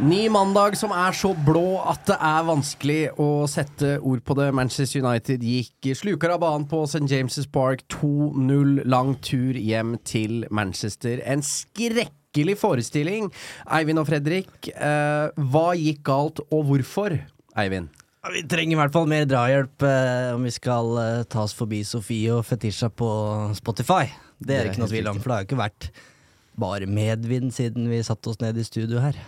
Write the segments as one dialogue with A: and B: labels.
A: Ny mandag som er så blå at det er vanskelig å sette ord på det. Manchester United gikk sluker av banen på St. James' Park 2-0. Lang tur hjem til Manchester. En skrekkelig forestilling. Eivind og Fredrik, eh, hva gikk galt, og hvorfor? Eivind?
B: Vi trenger i hvert fall mer drahjelp eh, om vi skal eh, ta oss forbi Sofie og Fetisha på Spotify. Det er det ikke noe tvil om, for det har jo ikke vært bare medvind siden vi satte oss ned i studio her.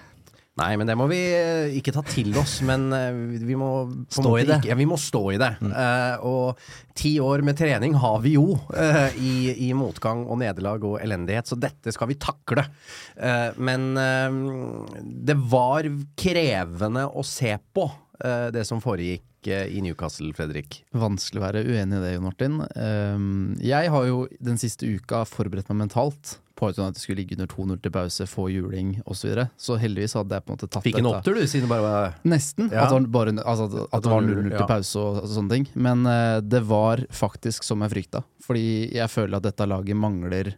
A: Nei, men det må vi eh, ikke ta til oss, men eh, vi må
B: Stå i det.
A: Ikke, ja, vi må stå i det. Eh, og ti år med trening har vi jo uh, i, i motgang og nederlag og elendighet, så dette skal vi takle. Uh, men det var krevende å se på det som foregikk i Newcastle, Fredrik.
C: Vanskelig å være uenig i det, Jon Martin. Jeg har jo den siste uka forberedt meg mentalt på at det skulle ligge under 2-0 til pause, få juling osv. Så, videre. så heldigvis hadde jeg på en måte tatt
A: Fikk en opptur, du, siden det bare var
C: Nesten.
A: Ja.
C: At, det var bare, altså, 0-0
A: ja.
C: til pause og, og sånne ting. Men uh, det var faktisk som jeg frykta. Fordi jeg føler at dette laget mangler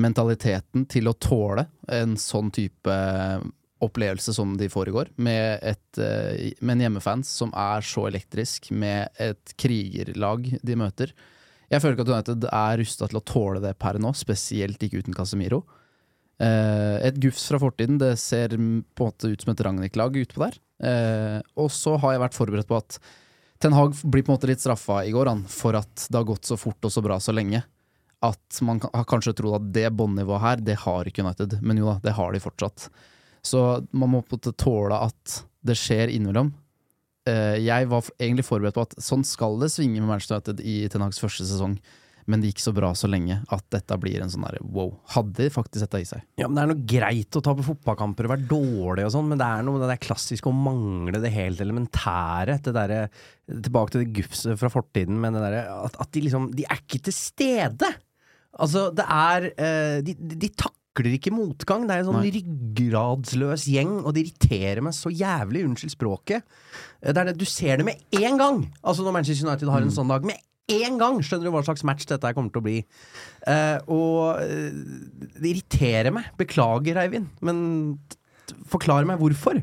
C: mentaliteten til å tåle en sånn type opplevelse som de får i går. Med, et, uh, med en hjemmefans som er så elektrisk, med et krigerlag de møter. Jeg føler ikke at United er rusta til å tåle det per nå, spesielt ikke uten Casemiro. Eh, et gufs fra fortiden, det ser på en måte ut som et Ragnhild-lag utpå der. Eh, og så har jeg vært forberedt på at Ten Hag blir på en måte litt straffa i går, han, for at det har gått så fort og så bra så lenge. At man har kanskje trodd at det båndnivået her, det har ikke United. Men jo da, det har de fortsatt. Så man må på en måte tåle at det skjer innimellom. Eh, jeg var egentlig forberedt på at sånn skal det svinge med Manchester United i Ten første sesong. Men det gikk så bra så lenge at dette blir en sånn derre wow. Hadde faktisk dette i seg.
A: Ja, men Det er noe greit å tape fotballkamper og være dårlig og sånn, men det er noe det der klassisk å mangle det helt elementære. Det der, Tilbake til det gufset fra fortiden, men det der, at, at de liksom De er ikke til stede! Altså, det er eh, de, de, de takler ikke motgang. Det er en sånn
C: Nei.
A: ryggradsløs gjeng, og det irriterer meg så jævlig, unnskyld språket. Eh, Det er det, du ser det med én gang! Altså når Manchester United har en sånn dag. Med én gang skjønner du hva slags match dette kommer til å bli. Uh, og eh, det irriterer meg. Beklager, Eivind, men forklar meg hvorfor.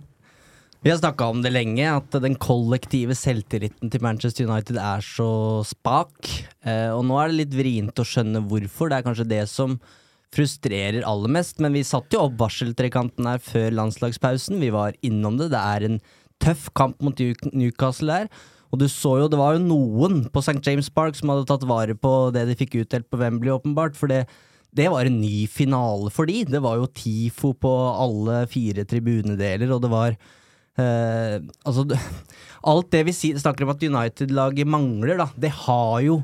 B: Vi har snakka om det lenge, at den kollektive selvtilliten til Manchester United er så spak. Eh, og nå er det litt vrient å skjønne hvorfor. Det er kanskje det som frustrerer aller mest. Men vi satte jo opp varseltrekanten her før landslagspausen. Vi var innom det. Det er en tøff kamp mot Newcastle der. Og du så jo, det var jo noen på St. James Park som hadde tatt vare på det de fikk utdelt på Wembley, åpenbart. For det, det var en ny finale for de. Det var jo TIFO på alle fire tribunedeler, og det var Eh, altså, alt det vi snakker om at United-laget mangler, da, det har jo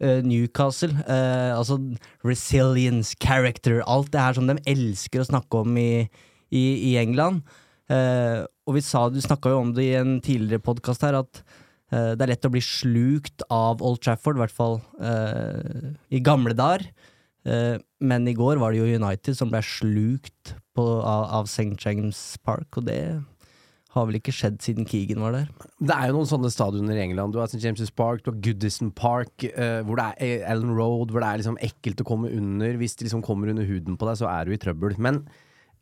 B: Newcastle. Eh, altså resilience, character, alt det her som de elsker å snakke om i, i, i England. Eh, og vi sa, du snakka jo om det i en tidligere podkast her, at eh, det er lett å bli slukt av Old Trafford, i hvert fall eh, i gamle dager. Eh, men i går var det jo United som ble slukt på, av, av St. James Park, og det har vel ikke skjedd siden Keegan var der.
A: Det er jo noen sånne stadioner i England. Du har St. James' Park, du har Goodison Park, uh, hvor det er Allen Road, hvor det er liksom ekkelt å komme under. Hvis det liksom kommer under huden på deg, så er du i trøbbel. Men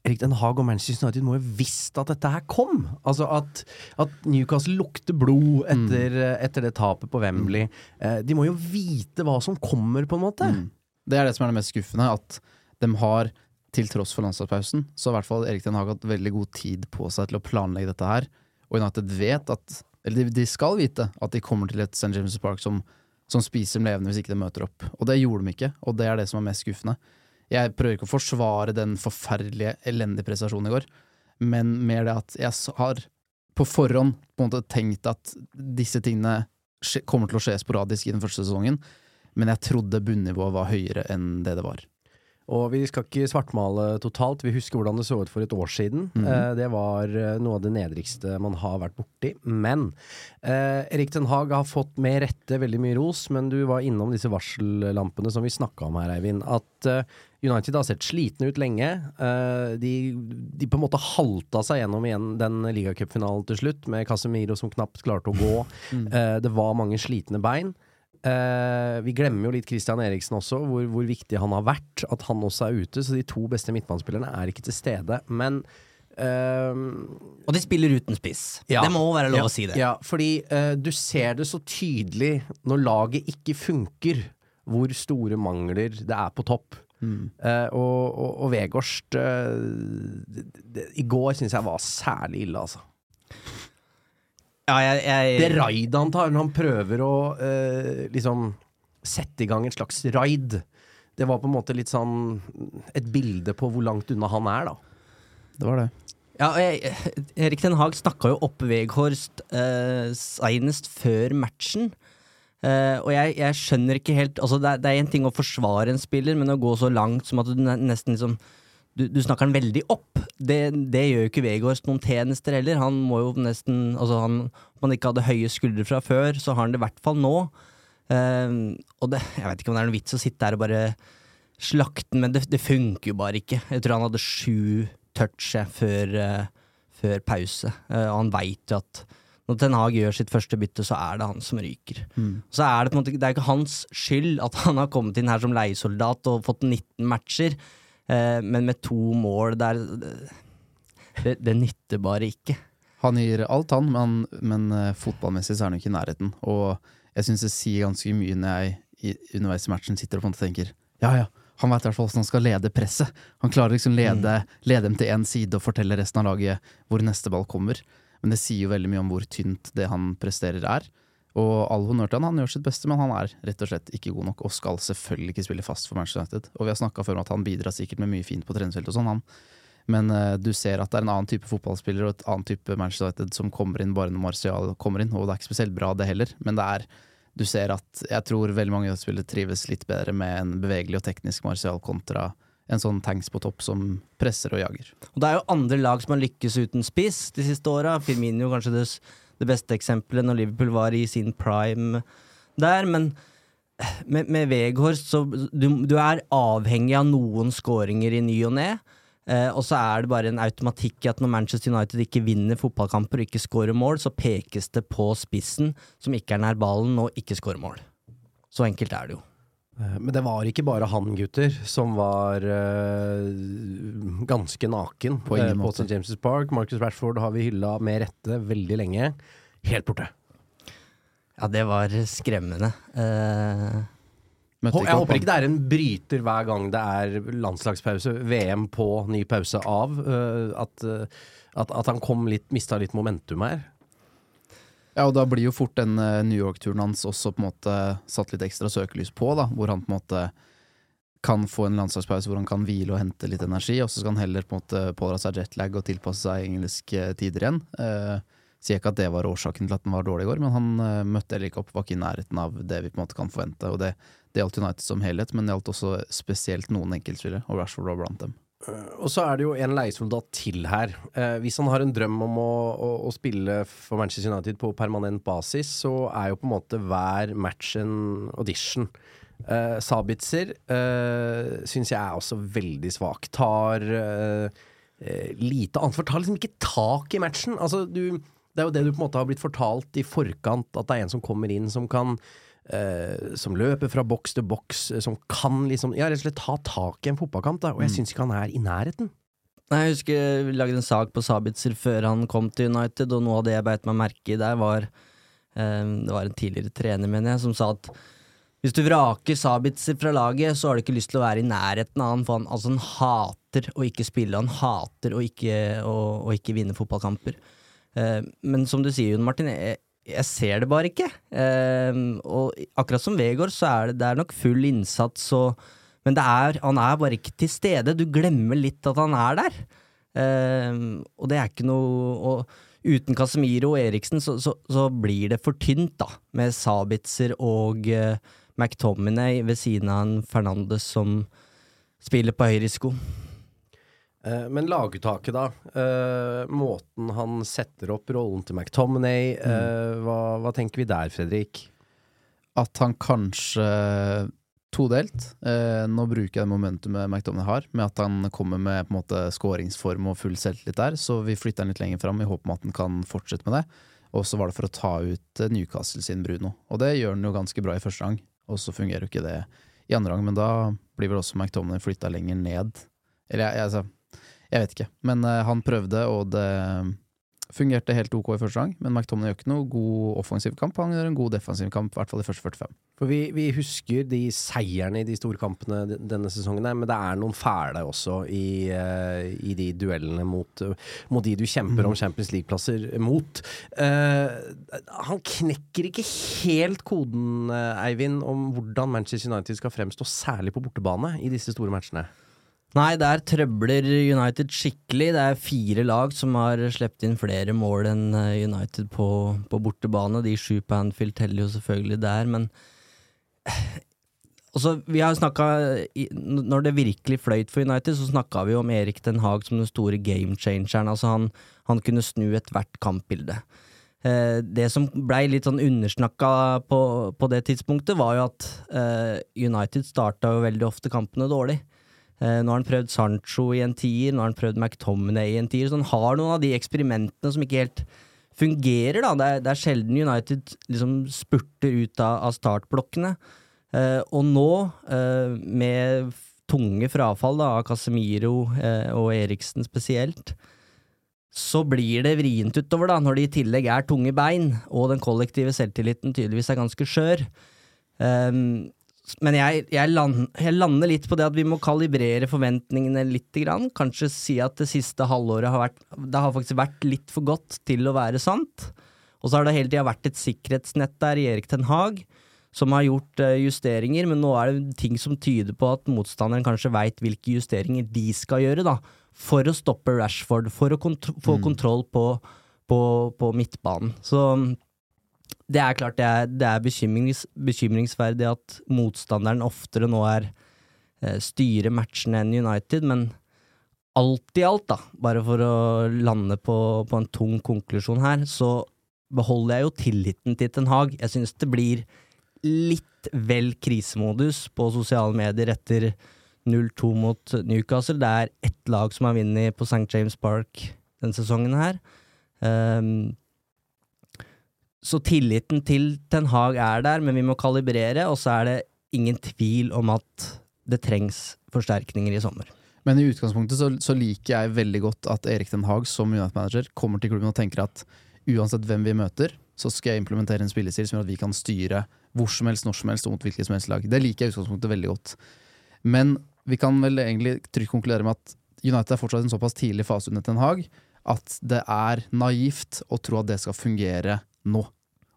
A: Erik Den Haag og Manchester United må jo visst at dette her kom. Altså at, at Newcastle lukter blod etter, etter det tapet på Wembley. Uh, de må jo vite hva som kommer, på en måte.
C: Mm. Det er det som er det mest skuffende, at de har, til tross for landslagspausen, så har i hvert fall Erik Den Haag hatt veldig god tid på seg til å planlegge dette her. Og United vet at Eller de, skal vite at de kommer til et St. James' Park som, som spiser dem levende hvis ikke de møter opp. Og det gjorde de ikke, og det er det som er mest skuffende. Jeg prøver ikke å forsvare den forferdelige, elendige prestasjonen i går, men mer det at jeg har på forhånd på en måte tenkt at disse tingene kommer til å skje sporadisk i den første sesongen, men jeg trodde bunnivået var høyere enn det det var.
A: Og vi skal ikke svartmale totalt. Vi husker hvordan det så ut for et år siden. eh, det var eh, noe av det nedrigste man har vært borti. Men eh, Erik Den Haag har fått med rette veldig mye ros, men du var innom disse varsellampene som vi snakka om her, Eivind. At eh, United har sett slitne ut lenge. Eh, de, de på en måte halta seg gjennom igjen den ligacupfinalen til slutt, med Casemiro som knapt klarte å gå. Eh, det var mange slitne bein. Eh, vi glemmer jo litt Christian Eriksen også, hvor, hvor viktig han har vært. At han også er ute. Så de to beste midtbanespillerne er ikke til stede. Men eh,
B: Og de spiller uten spiss.
A: Ja.
B: Det må være lov
A: ja,
B: å si det.
A: Ja, fordi eh, du ser det så tydelig når laget ikke funker, hvor store mangler det er på topp. Eh, og, og, og Vegårst eh, det, det, I går syns jeg var særlig ille, altså.
B: Ja, jeg, jeg,
A: Det raidet han tar når han prøver å eh, liksom sette i gang et slags raid, det var på en måte litt sånn et bilde på hvor langt unna han er, da.
C: Det var det.
B: Ja, jeg, Erik Den Haag snakka jo opp Veghorst eh, seinest før matchen. Eh, og jeg, jeg skjønner ikke helt Altså det, er- det er én ting å forsvare en spiller, men å gå så langt som at du nesten liksom Du, du snakker han veldig opp. Det, det gjør jo ikke Veghorst noen tjenester heller. Han må jo nesten Altså han, Om han ikke hadde høye skuldre fra før, så har han det i hvert fall nå. Uh, og det, jeg vet ikke om det er noen vits å sitte her og bare slakte den, men det, det funker jo bare ikke. Jeg tror han hadde sju touch før, uh, før pause. uh, og han veit jo at når Ten Hag gjør sitt første bytte, så er det han som ryker. Så er det på en måte Det er ikke hans skyld at han har kommet inn her som leiesoldat og fått 19 matcher, men med to mål der det, det nytter bare ikke.
C: Han gir alt, han, men, men eh, fotballmessig så er han jo ikke i nærheten. Og jeg syns det sier ganske mye når jeg i, underveis i matchen sitter og tenker ja ja, han veit i hvert fall hvordan han skal lede presset. Han klarer liksom lede, lede dem til én side og fortelle resten av laget hvor neste ball kommer. Men det sier jo veldig mye om hvor tynt det han presterer er. Og all honnør til han, han gjør sitt beste, men han er rett og slett ikke god nok, og skal selvfølgelig ikke spille fast for Manchester United. Og vi har snakka før om at han bidrar sikkert med mye fint på treningsfeltet og sånn, han. Men uh, du ser at det er en annen type fotballspiller og et annet type Manchester United som kommer inn bare når Martial kommer inn, og det er ikke spesielt bra det heller, men det er du ser at jeg tror veldig mange spillere trives litt bedre med en bevegelig og teknisk Martial kontra en sånn tanks på topp som presser og jager.
B: Og det er jo andre lag som har lykkes uten spiss de siste åra. Firmino kanskje det, det beste eksempelet når Liverpool var i sin prime der. Men med, med Veghorst så du, du er avhengig av noen skåringer i ny og ne. Eh, og så er det bare en automatikk i at når Manchester United ikke vinner fotballkamper og ikke scorer mål, så pekes det på spissen som ikke er nær ballen og ikke scorer mål. Så enkelt er det jo.
A: Eh, Men det var ikke bare han, gutter, som var uh, ganske naken
C: På
A: eh, på. St. James' Park. Marcus Rashford har vi hylla med rette veldig lenge. Helt borte.
B: Ja, det var skremmende.
C: Uh,
A: Jeg håper ikke det er en bryter hver gang det er landslagspause, VM på, ny pause av. At, at, at han kom litt, mista litt momentum her.
C: Ja, og da blir jo fort den eh, New York-turen hans også på en måte satt litt ekstra søkelys på, da, hvor han på en måte kan få en landslagspause hvor han kan hvile og hente litt energi, og så skal han heller på en måte pådra seg jetlag og tilpasse seg engelske tider igjen. Eh, sier ikke at det var årsaken til at den var dårlig i går, men han eh, møtte heller ikke opp, var ikke i nærheten av det vi på en måte kan forvente. Og det, det gjaldt United som helhet, men det gjaldt også spesielt noen enkeltspillere, og Rashford var blant dem.
A: Og så er det jo en leiesoldat til her. Eh, hvis han har en drøm om å, å, å spille for Manchester United på permanent basis, så er jo på en måte hver match en audition. Eh, Sabitzer eh, syns jeg er også veldig svak. Tar, eh, eh, lite ansvar. Tar liksom ikke tak i matchen. Altså, du, det er jo det du på en måte har blitt fortalt i forkant, at det er en som kommer inn som kan eh, Som løper fra boks til boks, eh, som kan liksom Ja, rett og slett ta tak i en fotballkamp, da. Og jeg syns ikke han er i nærheten.
B: Nei, Jeg husker vi lagde en sak på Sabitzer før han kom til United, og noe av det jeg beit meg merke i der, var eh, Det var en tidligere trener, mener jeg, som sa at hvis du vraker Sabitzer fra laget, så har du ikke lyst til å være i nærheten av han, for han, altså, han hater å ikke spille, han hater å ikke, å, å ikke vinne fotballkamper. Eh, men som du sier, Jon Martin, jeg, jeg ser det bare ikke. Eh, og akkurat som Vegård, så er det, det er nok full innsats, og, men er, han er bare ikke til stede. Du glemmer litt at han er der. Eh, og det er ikke noe og Uten Casemiro og Eriksen så, så, så blir det for tynt, da, med Sabitzer og eh, McTominay ved siden av en Fernandes som spiller på høy risiko.
A: Eh, men laguttaket, da. Eh, måten han setter opp rollen til McTominay, mm. hva, hva tenker vi der, Fredrik?
C: At han kanskje todelt. Eh, nå bruker jeg det momentumet McTominay har, med at han kommer med på en måte skåringsform og full selvtillit der, så vi flytter han litt lenger fram i håp om at han kan fortsette med det. Og så var det for å ta ut eh, Newcastle sin Bruno, og det gjør han jo ganske bra i første gang. Og så fungerer jo ikke det i andre gang, men da blir vel også McTominay flytta lenger ned. Eller jeg, jeg, altså, jeg vet ikke, men eh, han prøvde, og det fungerte helt ok i første gang. Men McTominay gjør ikke noe god offensiv kamp, han gjør en god defensiv kamp, i hvert fall i første 45.
A: For vi, vi husker de seierne i de store kampene denne sesongen, her, men det er noen fæle også i, eh, i de duellene mot, mot de du kjemper om Champions League-plasser mot. Uh, han knekker ikke helt koden, eh, Eivind, om hvordan Manchester United skal fremstå, særlig på bortebane, i disse store matchene.
B: Nei, der trøbler United skikkelig. Det er fire lag som har sluppet inn flere mål enn eh, United på, på bortebane. De sju på Anfield teller jo selvfølgelig der, men også, vi har snakket, Når det virkelig fløyt for United, så snakka vi om Erik Den Haag som den store game changeren. Altså han, han kunne snu ethvert kampbilde. Eh, det som blei litt sånn undersnakka på, på det tidspunktet, var jo at eh, United starta veldig ofte kampene dårlig. Eh, nå har han prøvd Sancho i en tier, nå har han prøvd McTominay i en tier, så han har noen av de eksperimentene som ikke helt fungerer. da. Det er, det er sjelden United liksom spurter ut av, av startblokkene. Eh, og nå, eh, med tunge frafall da, av Casemiro eh, og Eriksen spesielt, så blir det vrient utover, da, når det i tillegg er tunge bein, og den kollektive selvtilliten tydeligvis er ganske skjør. Um, men jeg, jeg, land, jeg lander litt på det at vi må kalibrere forventningene litt. Grann. Kanskje si at det siste halvåret har vært Det har faktisk vært litt for godt til å være sant. Og så har det hele tida vært et sikkerhetsnett der i Erik Ten Hag, som har gjort eh, justeringer, men nå er det ting som tyder på at motstanderen kanskje veit hvilke justeringer de skal gjøre, da. For å stoppe Rashford, for å kont få kontroll på, på, på midtbanen. Så det er klart det er, det er bekymrings, bekymringsverdig at motstanderen oftere nå er eh, styrer matchene enn United, men alt i alt, da, bare for å lande på, på en tung konklusjon her, så beholder jeg jo tilliten til Ten Hag. Jeg synes det blir litt vel krisemodus på sosiale medier etter 0-2 mot Newcastle. Det er ett lag som har vunnet på St. James Park denne sesongen her. Um, så tilliten til Ten Hag er der, men vi må kalibrere, og så er det ingen tvil om at det trengs forsterkninger i sommer.
C: Men i utgangspunktet så, så liker jeg veldig godt at Erik Den Haag som United-manager kommer til klubben og tenker at uansett hvem vi møter, så skal jeg implementere en spillestil som gjør at vi kan styre hvor som helst, når som helst og mot hvilket som helst lag. Det liker jeg i utgangspunktet veldig godt. Men vi kan vel egentlig trygt konkludere med at United er fortsatt en såpass tidlig fase under Ten Hag at det er naivt å tro at det skal fungere nå.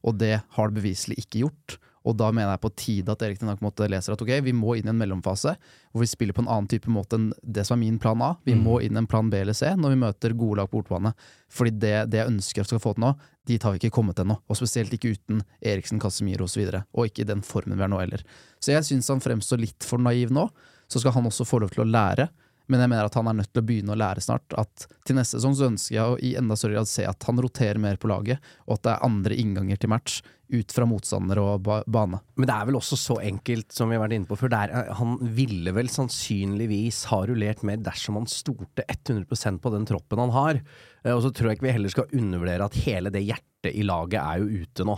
C: Og det har det beviselig ikke gjort. Og da mener jeg på tide at Erik Tenak leser at ok, vi må inn i en mellomfase hvor vi spiller på en annen type måte enn det som er min plan A. Vi må inn i en plan B eller C når vi møter gode lag på bortebane. Fordi det, det jeg ønsker at vi skal få til nå, dit har vi ikke kommet ennå. Og spesielt ikke uten Eriksen, Casemiro osv. Og, så videre, og ikke i den formen vi er nå heller. Så jeg syns han fremstår litt for naiv nå. Så skal han også få lov til å lære. Men jeg mener at han er nødt til å begynne å lære snart. At Til neste sesong så ønsker jeg å i enda større grad se at han roterer mer på laget, og at det er andre innganger til match ut fra motstander og ba bane.
A: Men det er vel også så enkelt, som vi har vært inne på før. Det er, eh, han ville vel sannsynligvis ha rullert mer dersom han stolte 100% på den troppen han har. Eh, Og så tror jeg ikke vi heller skal undervurdere at hele det hjertet i laget er jo ute nå.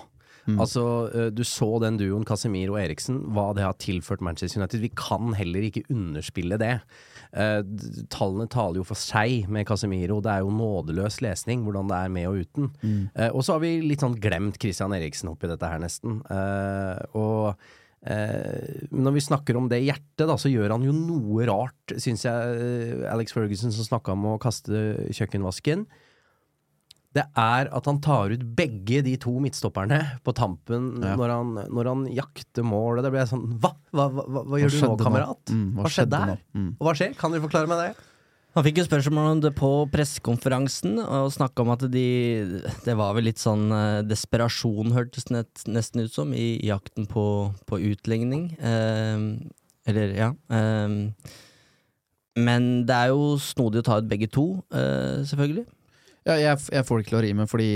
A: Altså, eh, Du så den duoen Casemiro og Eriksen, hva det har tilført Manchester United. Vi kan heller ikke underspille det. Uh, tallene taler jo for seg med Casemiro. Det er jo nådeløs lesning hvordan det er med og uten. Eh, og så har vi litt sånn glemt Christian Eriksen oppi dette her, nesten. Uh, og eh, når vi snakker om det hjertet, da, så gjør han jo noe rart, syns jeg. Alex Ferguson som snakka om å kaste kjøkkenvasken. Det er at han tar ut begge de to midtstopperne på tampen
C: Ja.
A: når, han, når han jakter mål. Og det blir sånn Hva? Hva, hva, hva, hva gjør du nå,
C: kamerat? nå?
A: kamerat?
C: Mm,
A: hva,
C: hva
A: skjedde her?
C: Mm.
A: Og hva skjer? Kan dere forklare meg det?
B: Han fikk jo spørsmål om det på pressekonferansen, og snakka om at de Det var vel litt sånn eh, desperasjon, hørtes det nesten ut som, i jakten på, på utligning. Eh, eller, ja. Eh, men det er jo snodig å ta ut begge to, eh, selvfølgelig.
C: Ja, jeg, jeg får det ikke til å rime, fordi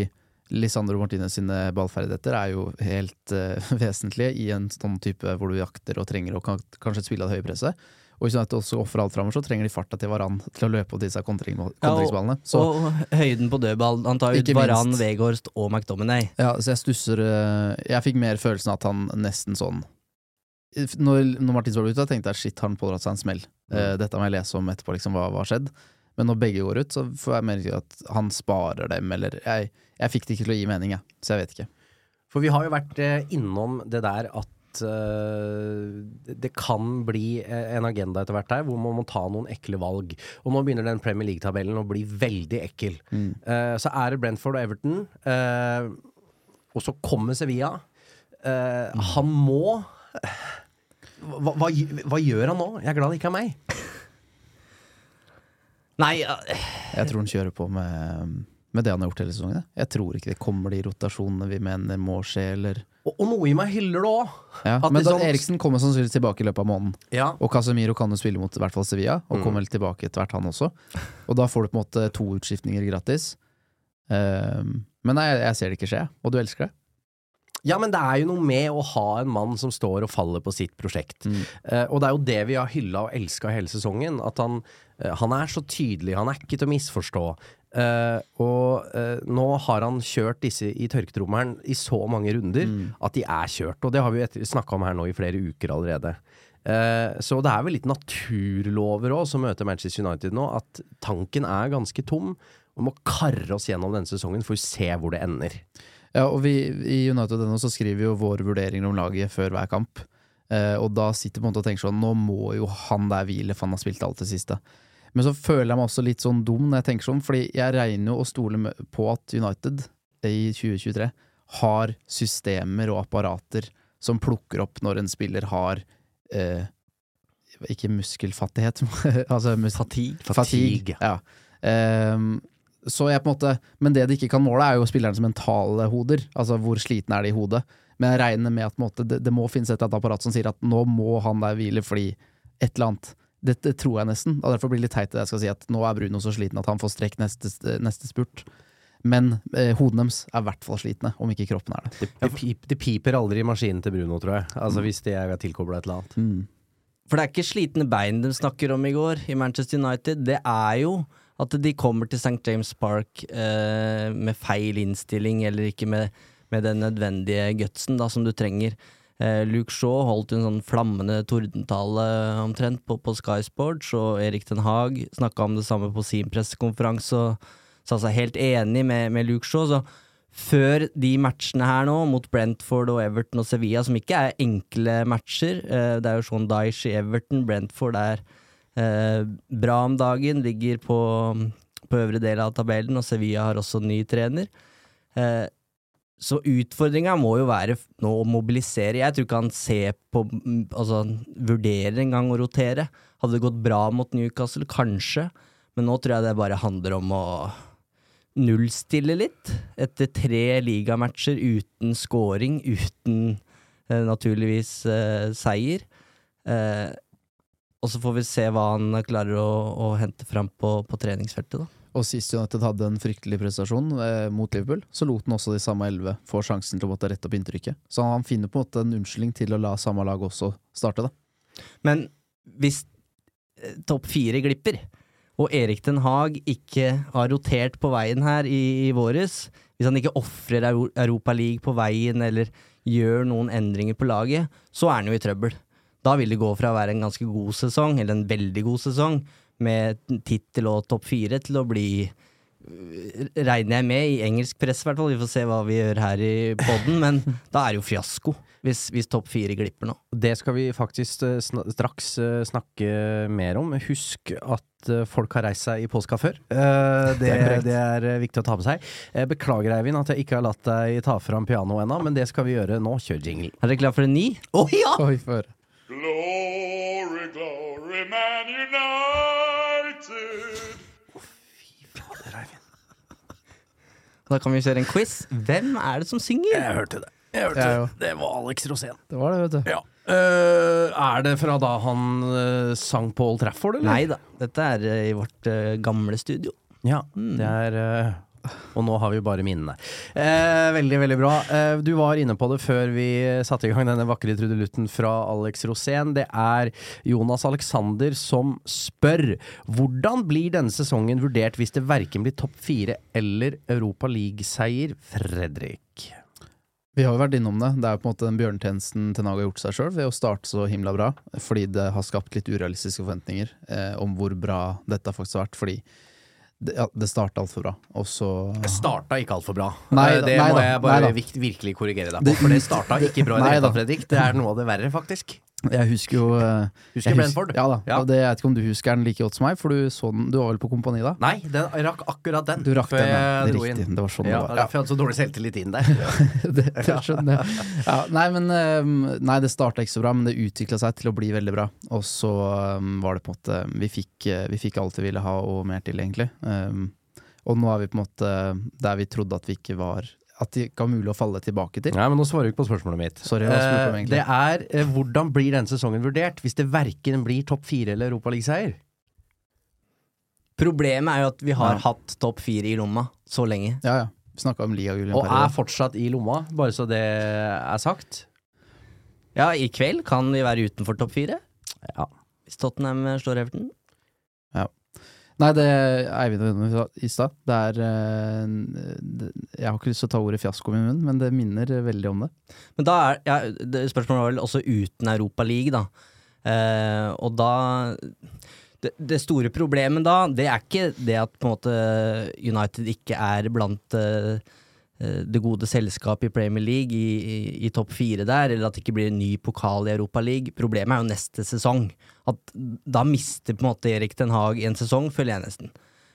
C: Lisandro Martinez sine ballferdigheter er jo helt uh, vesentlige i en sånn type hvor du jakter og trenger å kan, kanskje spille av det høye presset. Og hvis du også ofrer alt framover, så trenger de farta til Varan til å løpe opp disse kontring, kontringsballene. Så,
B: og høyden på dødballen. Han tar ut. Varan, Vegårst og McDominay.
C: ja, så jeg stusser eh, Jeg fikk mer følelsen av at han nesten sånn Når, når Martins var ute, tenkte jeg shit, har han pådratt seg en smell? Eh, dette må jeg lese om etterpå, liksom, hva har skjedd? Men når begge går ut, så får jeg mer at han sparer dem, eller Jeg, jeg fikk det ikke til å gi mening, jeg. Så jeg vet ikke.
A: For vi har jo vært eh, innom det der at eh, det- kan bli eh, en agenda etter hvert her, hvor man må ta noen ekle valg. Og nå begynner den Premier League-tabellen å bli veldig ekkel. Eh, så er det Brentford og Everton, Uh, og så kommer Sevilla. Eh, Han må hva, hva, hva gjør han nå? Jeg er glad det ikke er meg.
B: Nei, ja,
C: Jeg tror han kjører på med, med det han har gjort hele sesongen. jeg. Jeg tror ikke det kommer de rotasjonene vi mener må skje, eller
A: Og, og noe i meg hyller det òg.
C: ja.
A: men
C: Men da,
A: liksom-
C: Eriksen kommer sannsynligvis tilbake i løpet av måneden.
A: Ja.
C: Og Casemiro kan jo spille mot i hvert fall Sevilla, og kommer vel tilbake etter hvert, han også. Og da får du på en måte to utskiftninger gratis. Ehm, men nei, jeg ser det ikke skje, og du elsker det.
A: Ja, men det er jo noe med å ha en mann som står og faller på sitt prosjekt. Eh, og det er jo det vi har hylla og elska hele sesongen. At han, uh, han er så tydelig, han er ikke til å misforstå. Uh, og nå har han kjørt disse i tørketrommelen i så mange runder at de er kjørt. Og det har vi snakka om her nå i flere uker allerede. Så det er vel litt naturlover òg som møter Manchester United nå, at tanken er ganske tom. Vi må karre oss gjennom denne sesongen for å se hvor det ender.
C: Ja, og vi i United.no så skriver vi jo våre vurderinger om laget før hver kamp. Eh, og da sitter på en måte og tenker sånn Nå må jo han der hvile, for han har spilt alt det siste. Men så føler jeg meg også litt sånn dum når jeg tenker sånn, fordi jeg regner jo og stoler på at United i 2023 har systemer og apparater som plukker opp når en spiller har eh, Ikke muskelfattighet, altså mus
B: Fatigue.
C: Fatigue. Ja. Ehm, så jeg på en måte Men det de ikke kan måle, er jo spillerens mentale hoder. Altså hvor sliten er de i hodet. Men jeg regner med at på en måte, det, det må finnes et eller annet apparat som sier at nå må han der hvile fordi et eller annet. Det, det tror jeg nesten. Og derfor blir det litt teit det jeg skal si at nå er Bruno så sliten at han får strekk neste, neste spurt. Men eh, hodene deres er i hvert fall slitne, om ikke kroppen er det.
A: Det, det, pip, det piper aldri i maskinen til Bruno, tror jeg. Altså Hvis det er tilkobla et eller annet.
B: For det er ikke slitne bein de snakker om i går i Manchester United. Det er jo at de kommer til St. James Park eh, med feil innstilling, eller ikke med, med den nødvendige gutsen da, som du trenger. Eh, Luke Shaw holdt en sånn flammende tordentale omtrent på, på Sky Sports, og Erik Den Haag snakka om det samme på sin pressekonferanse og sa seg helt enig med, med Luke Shaw. Så før de matchene her nå, mot Brentford og Everton og Sevilla, som ikke er enkle matcher eh, Det er jo Sean Dyche i Everton, Brentford er bra om dagen, ligger på, på øvre del av tabellen, og Sevilla har også ny trener. Eh, så utfordringa må jo være nå å mobilisere. Jeg tror ikke han ser på Altså, han vurderer en gang å rotere. Hadde det gått bra mot Newcastle? Kanskje. Men nå tror jeg det bare handler om å nullstille litt. Etter tre ligamatcher uten scoring, uten eh, naturligvis eh, seier. Eh, og så får vi se hva han klarer å, å hente fram på, på treningsfeltet. da.
C: Og sist United hadde en fryktelig prestasjon eh, mot Liverpool, så lot han også de samme elleve få sjansen til å måtte rette opp inntrykket. Så han finner på en måte en unnskyldning til å la samme lag også starte, da.
B: Men hvis eh, topp fire glipper, og Erik Den Haag ikke har rotert på veien her i, i våres, hvis han ikke ofrer Europa League på veien eller gjør noen endringer på laget, så er han jo i trøbbel. Da vil det gå fra å være en ganske god sesong, eller en veldig god sesong, med tittel og topp fire, til å bli øh, Regner jeg med, i engelsk press i hvert fall, vi får se hva vi gjør her i poden, men da er det jo fiasko. Hvis, hvis topp fire glipper nå.
A: Det skal vi faktisk eh, straks eh, snakke mer om. Husk at folk har reist seg i påska før. Det, det, er viktig å ta med seg. Beklager, Eivind, at jeg ikke har latt deg ta fram pianoet ennå, men det skal vi gjøre nå. Kjør jingle.
B: Er dere klar for en ny?
A: Å ja!
C: Oi, for.
D: Glory, glory, Man United.
B: Da kan vi kjøre en quiz. Hvem er det som synger?
A: Jeg hørte det. Jeg hørte
C: ja,
A: det. Det var Alex Rosén.
C: Det var det, vet du.
A: Ja. Uh, er det fra da han uh, sang på Old Trafford, eller?
B: Nei da, dette er uh, i vårt gamle studio.
A: Ja, det er Og nå har vi bare minnene. Eh, veldig, veldig bra. Eh, du var inne på det før vi satte i gang denne vakre trudelutten fra Alex Rosén. Det er Jonas Alexander som spør hvordan blir denne sesongen vurdert hvis det verken blir topp fire eller Europa League-seier? Fredrik.
C: Vi har jo vært innom det. Det er på en måte den bjørnetjenesten Ten Hag har gjort seg sjøl ved å starte så himla bra, fordi det har skapt litt urealistiske forventninger eh, om hvor bra dette faktisk har vært. Fordi det, ja, det starta altfor bra, og så
A: Det starta ikke altfor bra.
C: Nei
A: Eh,
C: da,
A: det
C: nei
A: må
C: da,
A: jeg bare
C: nei
A: virkelig korrigere deg på, for det starta ikke bra i det hele tatt, Fredrik. Det er noe av det verre, faktisk.
C: Jeg husker jo eh,
A: Husker Brenford?
C: Ja da.
A: Ja.
C: Det, jeg vet ikke om du husker den like godt som meg, for du, så den, du var vel på Kompani da?
A: Nei, den rakk akkurat den.
C: Du rakk den, ja. Det riktig.
A: inn.
C: Det var sånn
A: ja,
C: det var. Ja.
A: for jeg hadde så dårlig selvtillit inn der.
C: det, det skjønner jeg. Ja, nei, men eh, Nei, det starta ikke så bra, men det utvikla seg til å bli veldig bra. Og så eh, var det på en måte Vi fikk, eh, vi fikk alt vi ville ha, og mer til, egentlig. Um, og nå er vi på en måte der vi trodde at vi ikke var At det ikke er mulig å falle tilbake til.
A: Nei, men nå svarer du ikke på spørsmålet mitt.
C: Sorry, hva spurte du om
A: Eh, det er eh, hvordan blir denne sesongen vurdert hvis det verken blir topp fire eller europaligaseier?
B: Problemet er jo at vi har
C: Ja.
B: hatt topp fire i lomma så lenge.
C: Ja, ja. Vi snakka om en
A: Og er fortsatt i lomma, bare så det er sagt.
B: Ja, i kveld kan vi være utenfor topp fire.
A: Ja.
B: Hvis Tottenham slår Everton.
C: Nei, det Eivind var inne i stad. Det er eh, Jeg har ikke lyst til å ta ordet fiasko i munnen, men det minner veldig om det.
B: Men da er ja, Spørsmålet var vel også uten Europa League, da. Eh, og da det, det store problemet da, det er ikke det at på en måte United ikke er blant eh, det gode selskapet i Premier League, i, i, i topp fire der, eller at det ikke blir en ny pokal i Europa League. Problemet er jo neste sesong. At da mister på en måte Erik Den Haag en sesong, føler jeg nesten.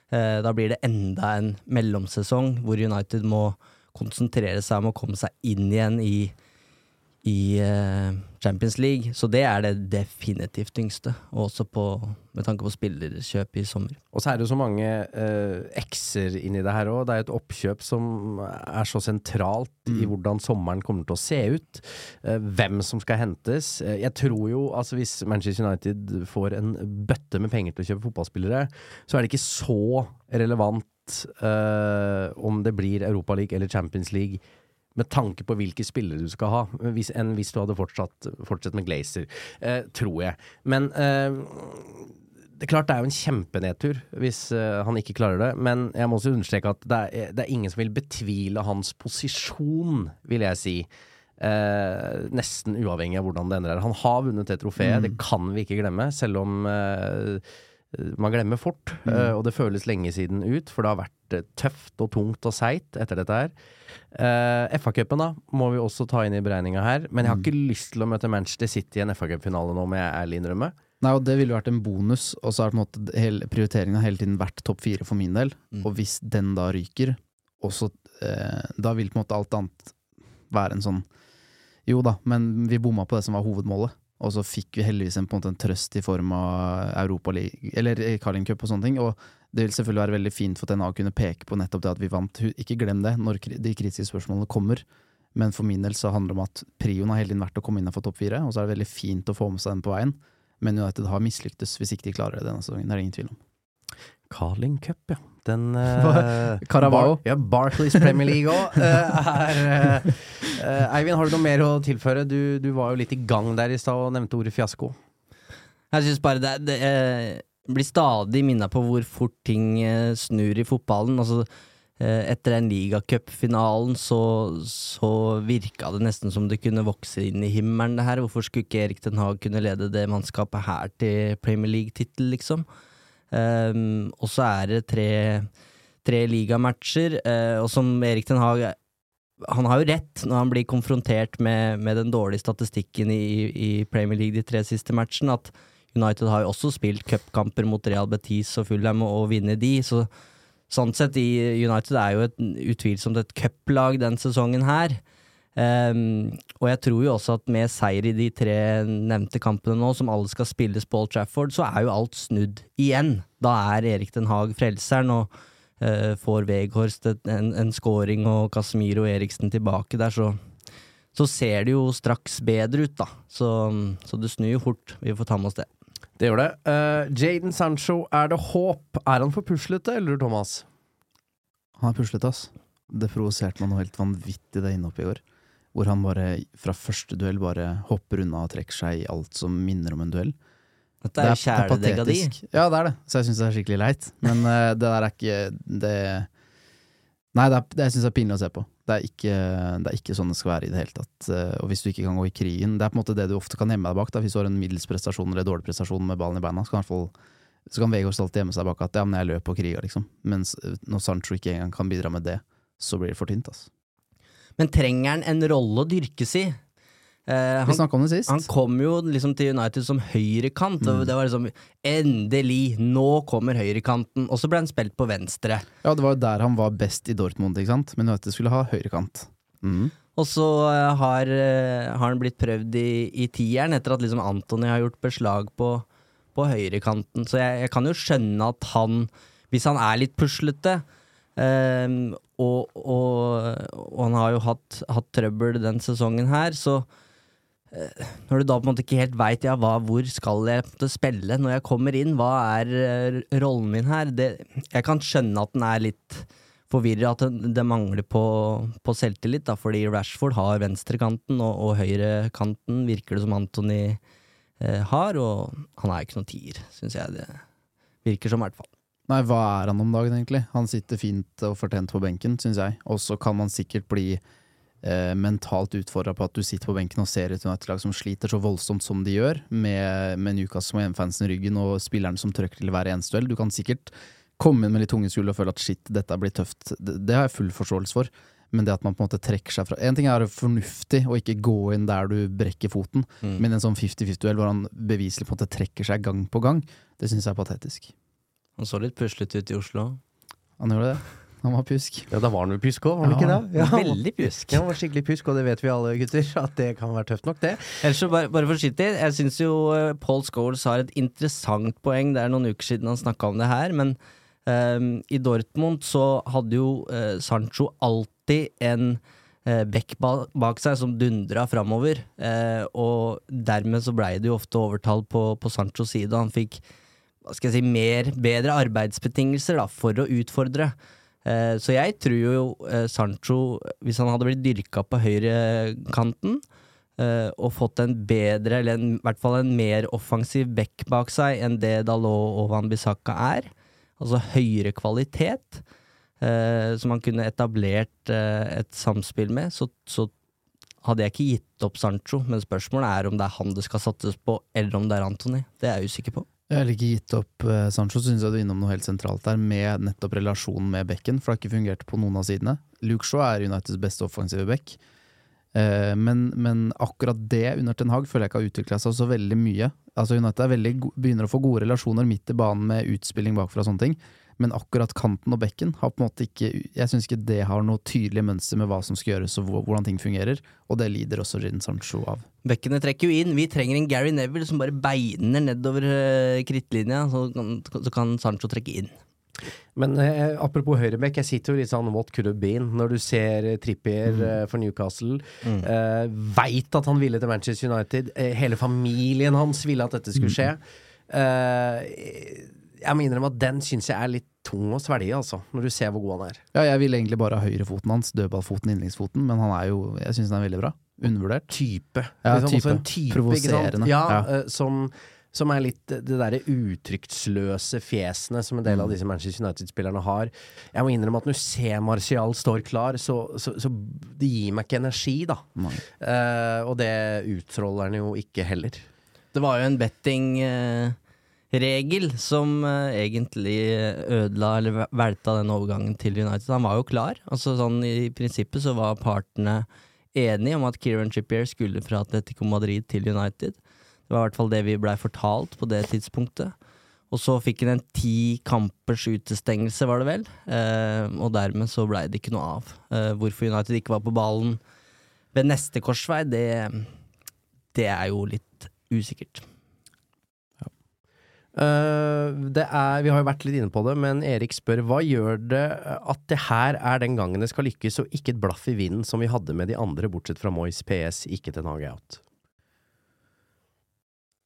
B: Eh, da blir det enda en mellomsesong hvor United må konsentrere seg om å komme seg inn igjen i, i eh, Champions League. Så det er det definitivt tyngste, også på, med tanke på spillerkjøp i sommer.
A: Og så er det jo så mange uh, x-er inni det her òg. Det er et oppkjøp som er så sentralt i hvordan sommeren kommer til å se ut. Uh, hvem som skal hentes. Uh, jeg tror jo, altså hvis Manchester United får en bøtte med penger til å kjøpe fotballspillere, så er det ikke så relevant om det blir Europa League eller Champions League. Med tanke på hvilke spillere du skal ha, hvis, enn hvis du hadde fortsatt, fortsatt med Glazer, eh, tror jeg. Men eh, det er klart det er jo en kjempenedtur hvis eh, han ikke klarer det, men jeg må også understreke at det er, det er ingen som vil betvile hans posisjon, vil jeg si. Eh, nesten uavhengig av hvordan det endrer. Han har vunnet det trofeet, det kan vi ikke glemme, selv om eh, man glemmer fort, eh, og det føles lenge siden ut, for det har vært eh, tøft og tungt og seigt etter dette her. Uh, FA-cupen da, må vi også ta inn i beregninga her, men jeg har ikke lyst til å møte Manchester City i en FA-cupfinale nå, må jeg ærlig innrømme.
C: Nei, og Det ville vært en bonus, og så har prioriteringen hele tiden vært topp fire for min del. Og hvis den da ryker, også, eh, da vil på en måte alt annet være en sånn Jo da, men vi bomma på det som var hovedmålet. Og så fikk vi heldigvis en, på en måte en trøst i form av Europa League, eller Carling Cup og sånne ting. Og det vil selvfølgelig være veldig fint for TNA å kunne peke på nettopp det at vi vant. Ikke glem det når de kritiske spørsmålene kommer. Men for min del så handler det om at prioen har hele tiden vært å komme innenfor topp fire, og så er det veldig fint å få med seg den på veien. Men United har mislyktes hvis ikke de klarer det denne sesongen. Det er det ingen tvil om.
A: Carling Cup, ja. Den uh,
C: Carabao?
A: ja, Barclays Premier League òg. er eh, eh, Eivind, har du noe mer å tilføre? Du, du var jo litt i gang der i stad og nevnte ordet fiasko.
B: Jeg synes bare det, det blir stadig minna på hvor fort ting eh, snur i fotballen. Altså, eh, etter den ligacupfinalen så, så virka det nesten som det kunne vokse inn i himmelen, det her. Hvorfor skulle ikke Erik Den Haag kunne lede det mannskapet her til Premier League-tittel, liksom? Um, og så er det tre, tre ligamatcher, uh, og som Erik Den Haag han har jo rett når han blir konfrontert med, med den dårlige statistikken i, i Premier League de tre siste matchene, at United har jo også spilt cupkamper mot Real Betis og Fulham og, og vunnet de, så sånn sett, i United er jo et, utvilsomt et cuplag den sesongen her. Um, og jeg tror jo også at med seier i de tre nevnte kampene nå, som alle skal spilles på Old Trafford, så er jo alt snudd igjen. Da er Erik Den Haag frelseren, og uh, får Veghorst et, en, en scoring og Casemiro Eriksen tilbake der, så, så ser det jo straks bedre ut, da. Så, så det snur jo fort. Vi får ta med oss det.
A: Det gjør det. Uh, Jaden Sancho, er det håp? Er han for puslete, eller Thomas?
C: Han er puslete, ass. Det provoserte meg noe helt vanvittig det innhoppet i går. Hvor han bare fra første duell bare hopper unna og trekker seg i alt som minner om en duell.
B: Dette er jo kjæledegga di.
C: Ja, det er det. Så jeg syns det er skikkelig leit. Men uh, det der er ikke det Nei, det, er, det jeg syns jeg er pinlig å se på. Det er, ikke, det er ikke sånn det skal være i det hele tatt. Eh, Og hvis du ikke kan gå i krigen Det er på en måte det du ofte kan gjemme deg bak. Da. Hvis du har en middels prestasjon eller dårlig prestasjon med ballen i beina, så kan, fall- kan Vegårs alltid gjemme seg bak at ja, men jeg løp og kriga, liksom. Mens eh, når Sancho ikke engang kan bidra med det, så blir det for tynt, altså.
B: Men trenger han en rolle å dyrkes i? Eh,
C: Vi
B: han,
C: snakka om det sist.
B: han kom jo liksom til United som høyrekant,
C: Mm.
B: det var liksom Endelig! Nå kommer høyrekanten! Og så ble han spilt på venstre.
C: Ja, det var jo der han var best i Dortmund, ikke sant? Men United skulle ha høyrekant. Mm.
B: Og så eh, har, eh, har han blitt prøvd i, i tieren, etter at liksom Antony har gjort beslag på, på høyrekanten. Så jeg, jeg kan jo skjønne at han, hvis han er litt puslete um, og, og, og han har jo hatt, hatt trøbbel den sesongen her, så når du da på en måte ikke helt veit ja, hvor skal jeg måte spille når jeg kommer inn, hva er eh, rollen min her? Det, jeg kan skjønne at den er litt forvirra, at det, det mangler på, på selvtillit, da, fordi Rashford har venstrekanten, og, og høyrekanten virker det som Anthony eh, har, og han er ikke noen tier, syns jeg det virker som, i hvert fall.
C: Nei, hva er han om dagen, egentlig? Han sitter fint og fortjent på benken, syns jeg. Og så kan man sikkert bli eh, mentalt utfordra på at du sitter på benken og ser et United-lag som sliter så voldsomt som de gjør, med, med Newcastle og hjemmefansen i ryggen og spillerne som trøkker til hver eneste duell. Du kan sikkert komme inn med litt tunge skuldre og føle at shit, dette blir tøft. Det, det har jeg full forståelse for. Men det at man på en måte trekker seg fra En ting er fornuftig å ikke gå inn der du brekker foten,
B: Mm.
C: men en sånn 50-50-duell hvor han beviselig på en måte trekker seg gang på gang, det syns jeg er patetisk.
B: Han så litt puslete ut i Oslo.
C: Han gjorde det. Han var pjusk.
A: Ja, da var han vel pjusk òg, var han ikke det? Ja,
B: Veldig pjusk.
A: Han var skikkelig pjusk, og det vet vi alle gutter, at det kan være tøft nok, det.
B: Ellers så bare, bare forsiktig, jeg syns jo eh, Paul Scholes har et interessant poeng. Det er noen uker siden han snakka om det her, men um, i Dortmund så hadde jo uh, Sancho alltid en uh, bekk ba bak seg som dundra framover, uh, og dermed så blei det jo ofte overtall på, på Sanchos side. Han fikk hva skal jeg si, mer, bedre arbeidsbetingelser da, for å utfordre. Eh, så jeg tror jo eh, Sancho, hvis han hadde blitt dyrka på høyrekanten, eh, og fått en bedre, eller en, i hvert fall en mer offensiv back bak seg enn det Dalot og Van Bissaka er, altså høyere kvalitet, eh, som han kunne etablert eh, et samspill med, så, så hadde jeg ikke gitt opp Sancho, men spørsmålet er om det er han det skal satses på, eller om det er Antony. Det er jeg usikker på.
C: Jeg har ikke gitt opp eh, Sancho, syns jeg du er innom noe helt sentralt der, med nettopp relasjonen med bekken, for det har ikke fungert på noen av sidene. Luke Shaw er Uniteds beste offensive bekk, eh, men, men akkurat det under Ten Hag føler jeg ikke har utvikla seg så veldig mye. Altså United veldig, begynner å få gode relasjoner midt i banen med utspilling bakfra og sånne ting, men akkurat kanten og bekken har på en måte ikke Jeg syns ikke det har noe tydelig mønster med hva som skal gjøres og hvordan ting fungerer, og det lider også Jadon Sancho av.
B: Bekkene trekker jo inn. Vi trenger en Gary Neville som bare beiner nedover uh, krittlinja, så, kan- så kan Sancho trekke inn.
A: Men eh, apropos høyrebekk, jeg sitter jo litt sånn what could have been når du ser eh, Trippier
B: Mm.
A: eh, for Newcastle. Eh, Veit at han ville til Manchester United. Eh, hele familien hans ville at dette skulle skje. Eh, jeg må innrømme at den syns jeg er litt tung å svelge, altså, når du ser hvor god han er.
C: Ja, jeg ville egentlig bare ha høyrefoten hans, dødballfoten, yndlingsfoten, men han er jo Jeg syns den er veldig bra. Undervurdert.
A: Type.
C: Ja,
A: Liksom,
C: type.
A: Også en type?
C: Provoserende.
A: Ja,
C: Ja.
A: Uh, som, som er litt det derre uttrykksløse fjesene som en del
C: Mm.
A: av disse Manchester United-spillerne har. Jeg må innrømme at når du ser Martial står klar, så, så, så det gir meg ikke energi, da. Eh, og det utstråler han jo ikke heller.
B: Det var jo en betting-regel som uh, egentlig ødela eller velta den overgangen til United. Han var jo klar. Altså sånn I prinsippet så var partene enige om at Kieran Trippier skulle fra Atletico Madrid til United. Det var i hvert fall det vi blei fortalt på det tidspunktet. Og så fikk han en ti kampers utestengelse, var det vel. Uh, og dermed så blei det ikke noe av. Uh, hvorfor United ikke var på ballen ved neste korsvei, det, det er jo litt usikkert.
A: Eh, det er, vi har jo vært litt inne på det, men Erik spør hva gjør det at det her er den gangen det skal lykkes, og ikke et blaff i vinden som vi hadde med de andre, bortsett fra Moyes PS, ikke til Nage out?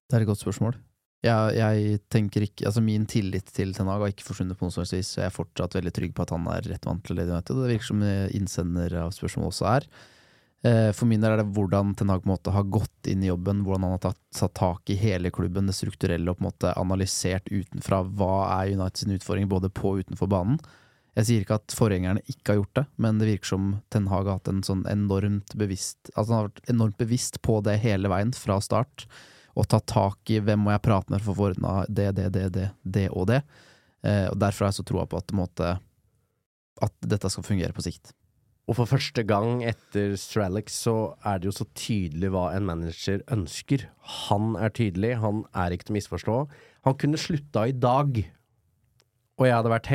C: Det er et godt spørsmål. Jeg, jeg tenker ikke Altså Min tillit til Ten har ikke forsvunnet på noe slags vis, jeg er fortsatt veldig trygg på at han er rett vant til United. Det virker som innsender av spørsmål også er. Eh, For min del er det hvordan Ten Hag måte har gått inn i jobben, hvordan han har tatt, satt tak i hele klubben, det strukturelle, og på en måte analysert utenfra hva er Uniteds utfordring både på og utenfor banen. Jeg sier ikke at forgjengerne ikke har gjort det, men det virker som Ten Hag har hatt en sånn enormt bevisst Altså han har vært enormt bevisst på det hele veien, fra start og tatt tak i hvem må jeg prate med for å få ordna det, det, det, det, det og det. Eh, og Derfor har jeg så troa på at, måte, at dette skal fungere på sikt.
A: Og for første gang etter Stralex så er det jo så tydelig hva en manager ønsker. Han er tydelig, han er ikke til å misforstå. Han kunne slutta i dag, og jeg hadde vært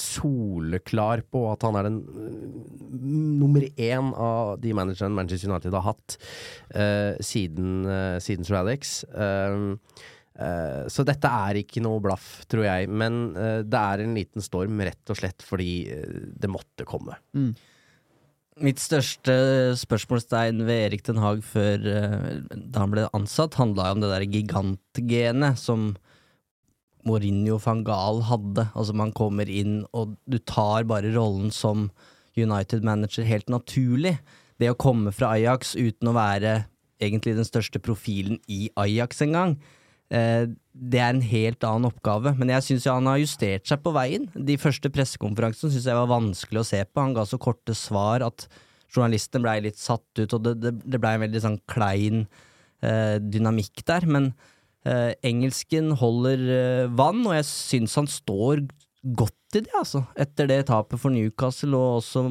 A: soleklar på at han er den øh, nummer én av de managerne Manchester United har hatt uh, siden, uh, siden Sir Uh, øh, så dette er ikke noe blaff, tror jeg, men det er en liten storm rett og slett fordi det måtte komme.
B: Mitt største spørsmålstegn ved Erik Den Haag før eh, da han ble ansatt, handla om det der gigantgenet som Mourinho van Gaal hadde. Altså man kommer inn, og du tar bare rollen som United-manager helt naturlig. Det å komme fra Ajax uten å være egentlig den største profilen i Ajax engang, det er en helt annen oppgave. Men jeg syns han har justert seg på veien. De første pressekonferansene syns jeg var vanskelig å se på. Han ga så korte svar at journalisten blei litt satt ut, og det, det, det blei en veldig sånn klein eh, dynamikk der. Men eh, engelsken holder eh, vann, og jeg syns han står godt i det, altså. Etter det tapet for Newcastle, og også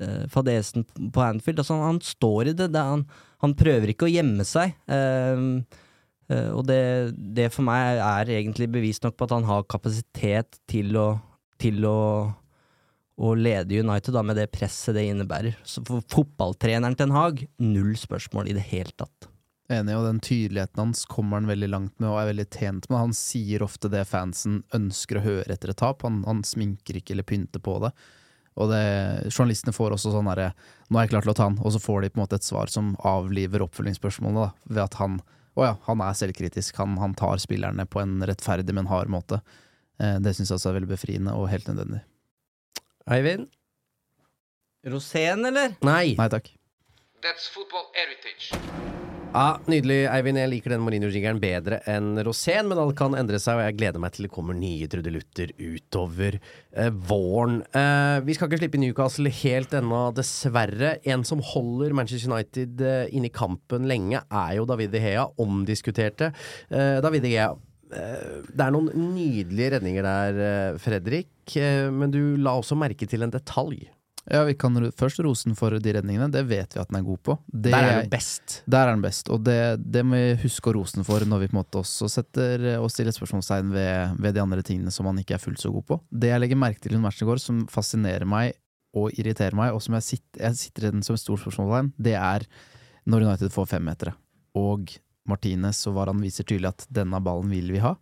B: eh, fadesen på Anfield. Altså, han, han står i det. det han, han prøver ikke å gjemme seg. Eh, eh, og det, det for meg er egentlig bevis nok på at han har kapasitet til å, til å, å lede United, da, med det presset det innebærer. Så for fotballtreneren Ten Hag, null spørsmål i det hele tatt.
C: Enig, og den tydeligheten hans kommer han veldig langt med og er veldig tjent med. Han sier ofte det fansen ønsker å høre etter et tap. Han, han sminker ikke eller pynter på det. Og det, journalistene får også sånn herre 'Nå er jeg klar til å ta han', og så får de på en måte et svar som avliver oppfølgingsspørsmålene, da, ved at han å ja, han er selvkritisk. Han, han tar spillerne på en rettferdig, men hard måte. Eh, det syns jeg også er veldig befriende og helt nødvendig.
A: Eivind?
B: Rosén, eller?
A: Nei.
C: Nei takk.
E: That's football heritage.
A: Ja, Nydelig, Eivind. Jeg liker den Mourinho-jingeren bedre enn Rosén, men alt kan endre seg, og jeg gleder meg til det kommer nye trudelutter utover eh, våren. Eh, vi skal ikke slippe Newcastle helt ennå, dessverre. En som holder Manchester United eh, inne i kampen lenge, er jo David De Gea, omdiskuterte. Eh, David De Gea. eh, Det er noen nydelige redninger der, eh, Fredrik, eh, men du la også merke til en detalj.
C: Ja, Vi kan først rose den for de redningene. Det vet vi at den er god på. Det
A: Der er den best.
C: Der er den best, og det, det må vi huske å rose den for når vi på en måte også setter og stiller spørsmålstegn ved, ved de andre tingene som han ikke er fullt så god på. Det jeg legger merke til i matchen i går, som fascinerer meg og irriterer meg, og som jeg sitter, jeg sitter i den som et stort spørsmålstegn, det er når United får femmetere. Og Martinez og Varan viser tydelig at denne ballen vil vi ha.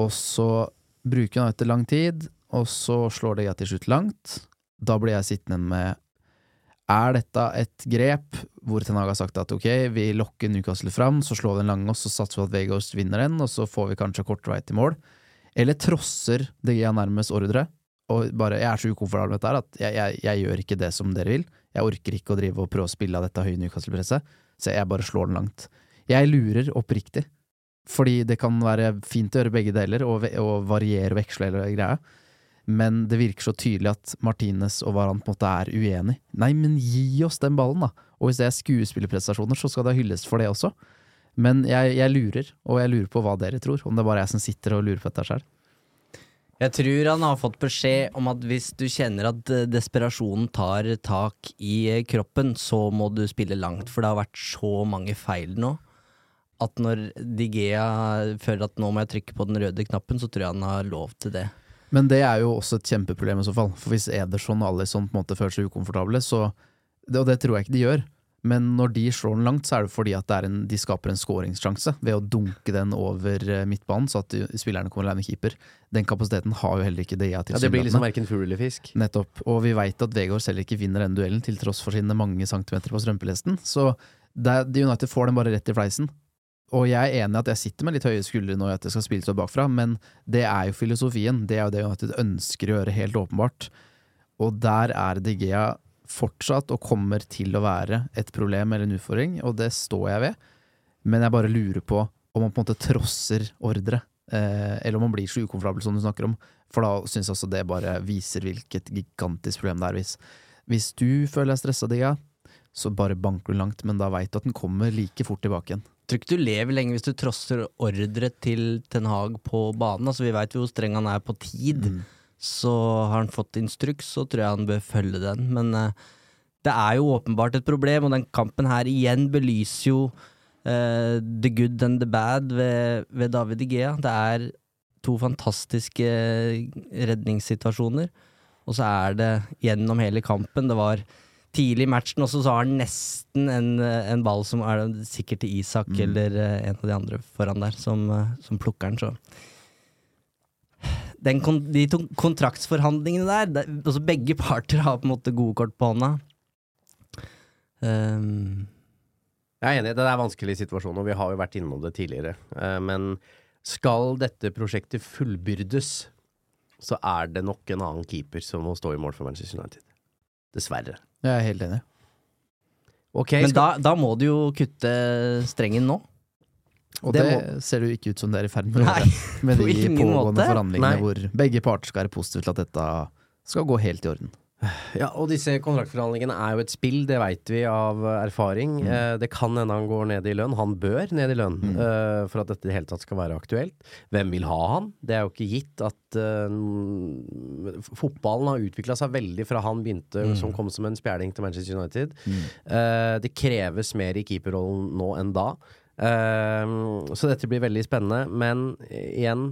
C: Og så bruker United lang tid, og så slår de til slutt langt. Da blir jeg sittende med Er dette et grep hvor Ten Hag har sagt at ok, vi lokker Newcastle fram, så slår vi den lange, og så satser vi at Vegårs vinner den, og så får vi kanskje kort vei til mål? Eller trosser De Gea nærmest ordre, og bare Jeg er så ukomfortabel med dette her at jeg, jeg, jeg gjør ikke det som dere vil. Jeg orker ikke å drive og prøve å spille av dette høye Newcastle-presset, så jeg bare slår den langt. Jeg lurer oppriktig, fordi det kan være fint å gjøre begge deler, og, og variere og veksle hele greia. Men det virker så tydelig at Martinez og Varan på en måte er uenig. Nei, men gi oss den ballen, da! Og hvis det er skuespillerprestasjoner, så skal det hylles for det også. Men jeg, jeg lurer, og jeg lurer på hva dere tror. Om det er bare jeg som sitter og lurer på dette sjøl.
B: Jeg tror han har fått beskjed om at hvis du kjenner at eh, desperasjonen tar tak i eh, kroppen, så må du spille langt, for det har vært så mange feil nå. At når Digea føler at nå må jeg trykke på den røde knappen, så tror jeg han har lov til det.
C: Men det er jo også et kjempeproblem i så fall. For hvis Ederson og Alison på en måte føler seg ukomfortable, så det, Og det tror jeg ikke de gjør. Men når de slår den langt, så er det fordi at det er en, de skaper en skåringssjanse ved å dunke den over eh, midtbanen, så at spillerne kommer alene keeper. Den kapasiteten har jo heller ikke DIA
A: Ja, det blir liksom verken fugl eller fisk.
C: Nettopp. Og vi veit at Vegård selv ikke vinner den duellen, til tross for sine mange centimeter på strømpelesten. Så det, United får den bare rett i fleisen. Og jeg er enig i at jeg sitter med litt høye skuldre nå i at jeg skal spille så bakfra, men det er jo filosofien. Det er jo det United ønsker å gjøre, helt åpenbart. Og der er De Gea fortsatt, og kommer til å være, et problem eller en utfordring, og det står jeg ved. Men jeg bare lurer på om man på en måte trosser ordre, eh, eller om man blir så ukomfortabel som du snakker om. For da syns jeg også det bare viser hvilket gigantisk problem det er. Hvis, hvis du føler deg stressa, Digga, så bare banker du langt, men da veit du at den kommer like fort tilbake igjen.
B: Tror ikke du lever lenge hvis du trosser ordre til Ten Hag på banen. Altså, vi veit jo hvor streng han er på tid. Så har han fått instruks, så tror jeg han bør følge den. Men uh, det er jo åpenbart et problem, og den kampen her igjen belyser jo uh, the good and the bad ved, ved David Igea. Det er to fantastiske redningssituasjoner, og så er det gjennom hele kampen. Det var tidlig i matchen også, så har han nesten en, eh, en ball som er sikkert til Isak eller eh, en av de andre foran der, som, eh, som plukker den, så den kon de to kontraktsforhandlingene der, det, altså begge parter har på en måte gode kort på hånda. Um.
A: Jeg er enig, det er en vanskelig situasjon, og vi har jo vært innom det tidligere. Men skal dette prosjektet fullbyrdes, så er det nok en annen keeper som må stå i mål for Manchester United. Dessverre.
C: Jeg er helt enig.
A: Okay,
B: men
A: skal,
B: da, da må du jo kutte strengen nå.
C: Og
A: Det
C: det, ser jo ikke ut som det er i ferd med å gjøre. Med de pågående
B: måte.
C: forhandlingene
A: Nei.
C: hvor begge parter skal være positive til at dette skal gå helt i orden.
A: ja, og disse kontraktforhandlingene er jo et spill, det veit vi av erfaring. erfaring. Eh, det kan hende han går ned i lønn. Han bør ned i lønn eh, for at dette i det hele tatt skal være aktuelt. Hvem vil ha han? Det er jo ikke gitt at eh, Fotballen har utvikla seg veldig fra han begynte som kom som en spjæling til Manchester United. Eh, det kreves mer i keeperrollen nå enn da. Eh, så dette blir veldig spennende, men igjen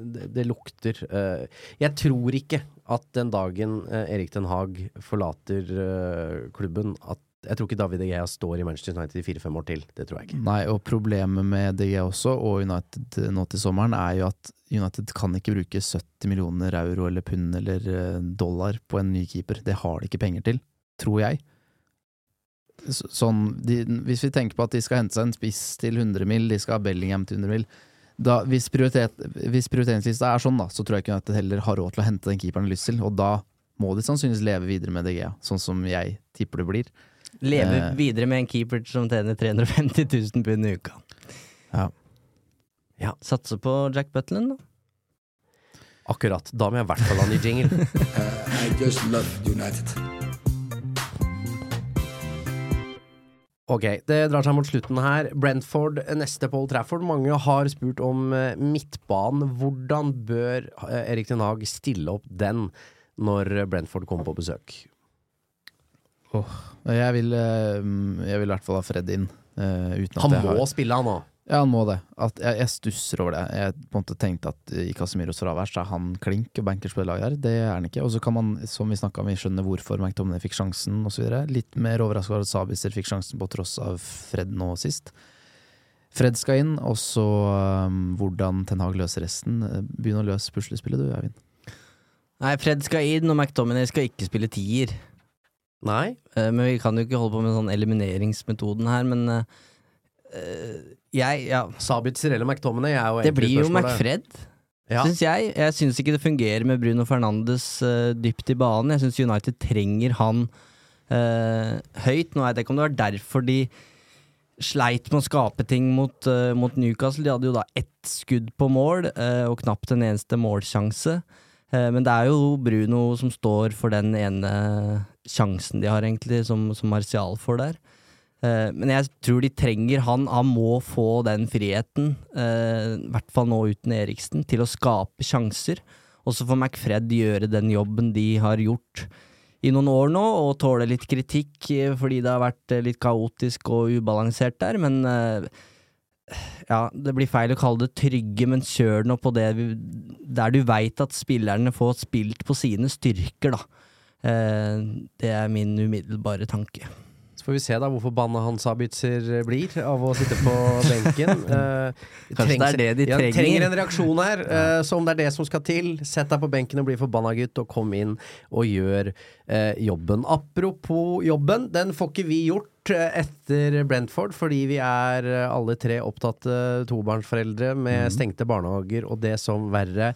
A: det, det lukter eh, Jeg tror ikke at den dagen eh, Erik Den Haag forlater eh, klubben, at jeg tror ikke David De Gea står i Manchester United i fire-fem år til. Det tror jeg ikke.
C: Nei, og problemet med DG også, og United nå til sommeren, er jo at United kan ikke bruke 70 millioner euro eller pund eller dollar på en ny keeper. Det har de ikke penger til, tror jeg. Sånn, de, hvis vi tenker på at de skal hente seg en spiss til 100 mil, de skal ha Bellingham til 100 mill. Da, hvis, prioritet, hvis prioriteringslista er sånn, da, så tror jeg ikke United heller har råd til å hente den keeperen de lyst til, og da må de sannsynligvis leve videre med DG, sånn som jeg tipper det blir.
B: Leve
C: Eh.
B: videre med en keeper som tjener 350 000 pund i uka.
C: Ja.
A: Ja.
B: Satse på Jack Butland, da.
A: Akkurat. Da må jeg i hvert fall ha ny jingle.
F: I just love United.
A: Ok, det drar seg mot slutten her. Brentford neste Paul Trafford. Mange har spurt om eh, midtbanen. Hvordan bør eh, Erik Den Haag stille opp den når Brentford kommer på besøk?
C: Jeg vil, eh, jeg vil i hvert fall ha Fred inn. at
A: Han må
C: har
A: spille, han òg.
C: Ja, han må det. At jeg, jeg stusser over det. Jeg på en måte tenkte at i Casemiros fravær så er han klink og bankers på det laget her. Det er han ikke. Og så kan man, som vi snakka om, vi skjønner hvorfor McTominay fikk sjansen osv. Litt mer overraska over at Sabiser fikk sjansen på tross av Fred nå sist. Fred skal inn, og så um, hvordan Ten Hag løser resten. Eh, Begynn å løse puslespillet du, Eivind.
B: Nei, Fred skal inn, og McTominay skal ikke spille tier.
A: Nei?
B: Uh, men vi kan jo ikke holde på med sånn elimineringsmetoden her, men eh, eh, jeg Ja,
A: Sabit eller McTominay er jo
B: det blir jo. McFred.
A: Ja.
B: Syns jeg. Jeg syns ikke det fungerer med Bruno Fernandes uh, dypt i banen. Jeg syns United trenger han uh, høyt. Nå vet jeg ikke om det var derfor de sleit med å skape ting mot, uh, mot Newcastle. De hadde jo da ett skudd på mål, og knapt en eneste målsjanse. Eh, men det er jo Bruno som står for den ene sjansen de har, egentlig, som, som Martial får der. Eh, Men jeg tror de trenger han. Han må få den friheten, eh, i hvert fall nå uten Eriksen, til å skape sjanser. Og så får McFred gjøre den jobben de har gjort i noen år nå, og tåle litt kritikk eh, fordi det har vært litt kaotisk og ubalansert der, men ja, det blir feil å kalle det trygge, men kjør nå på det der du veit at spillerne får spilt på sine styrker, da. Det er min umiddelbare tanke.
A: Får vi se da hvor forbanna hans Sabitzer blir av å sitte på benken. Uh,
B: Kanskje det er det de trenger.
A: ja,
B: trenger
A: en reaksjon her. Uh, så om det er det som skal til, sett deg på benken og bli forbanna, gutt, og kom inn og gjør uh, jobben. Apropos jobben, den får ikke vi gjort eh, etter Brentford, fordi vi er eh, alle tre opptatte tobarnsforeldre med stengte barnehager og det som verre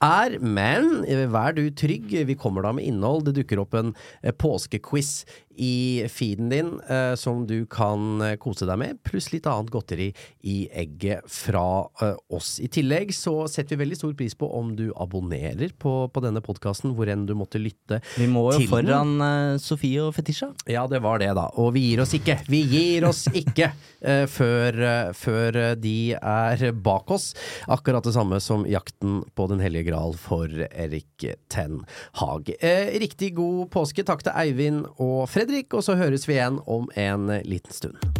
A: er. Men eh, vær du trygg, vi kommer da med innhold. Det dukker opp en påskequiz i feeden din eh, som du kan kose deg med, pluss litt annet godteri i egget fra eh, oss. I tillegg så setter vi veldig stor pris på om du abonnerer på, på denne podkasten, hvor enn du måtte lytte til den.
B: Vi må jo foran eh, Sofie og Fetisha.
A: Ja, det var det, da. Og vi gir oss ikke. Vi gir oss ikke eh, før, eh, før eh, de er bak oss. Akkurat det samme som jakten på Den hellige gral for Erik Ten Hag. Riktig god påske. Takk til Eivind og Fredrik, og så høres vi igjen om en liten stund.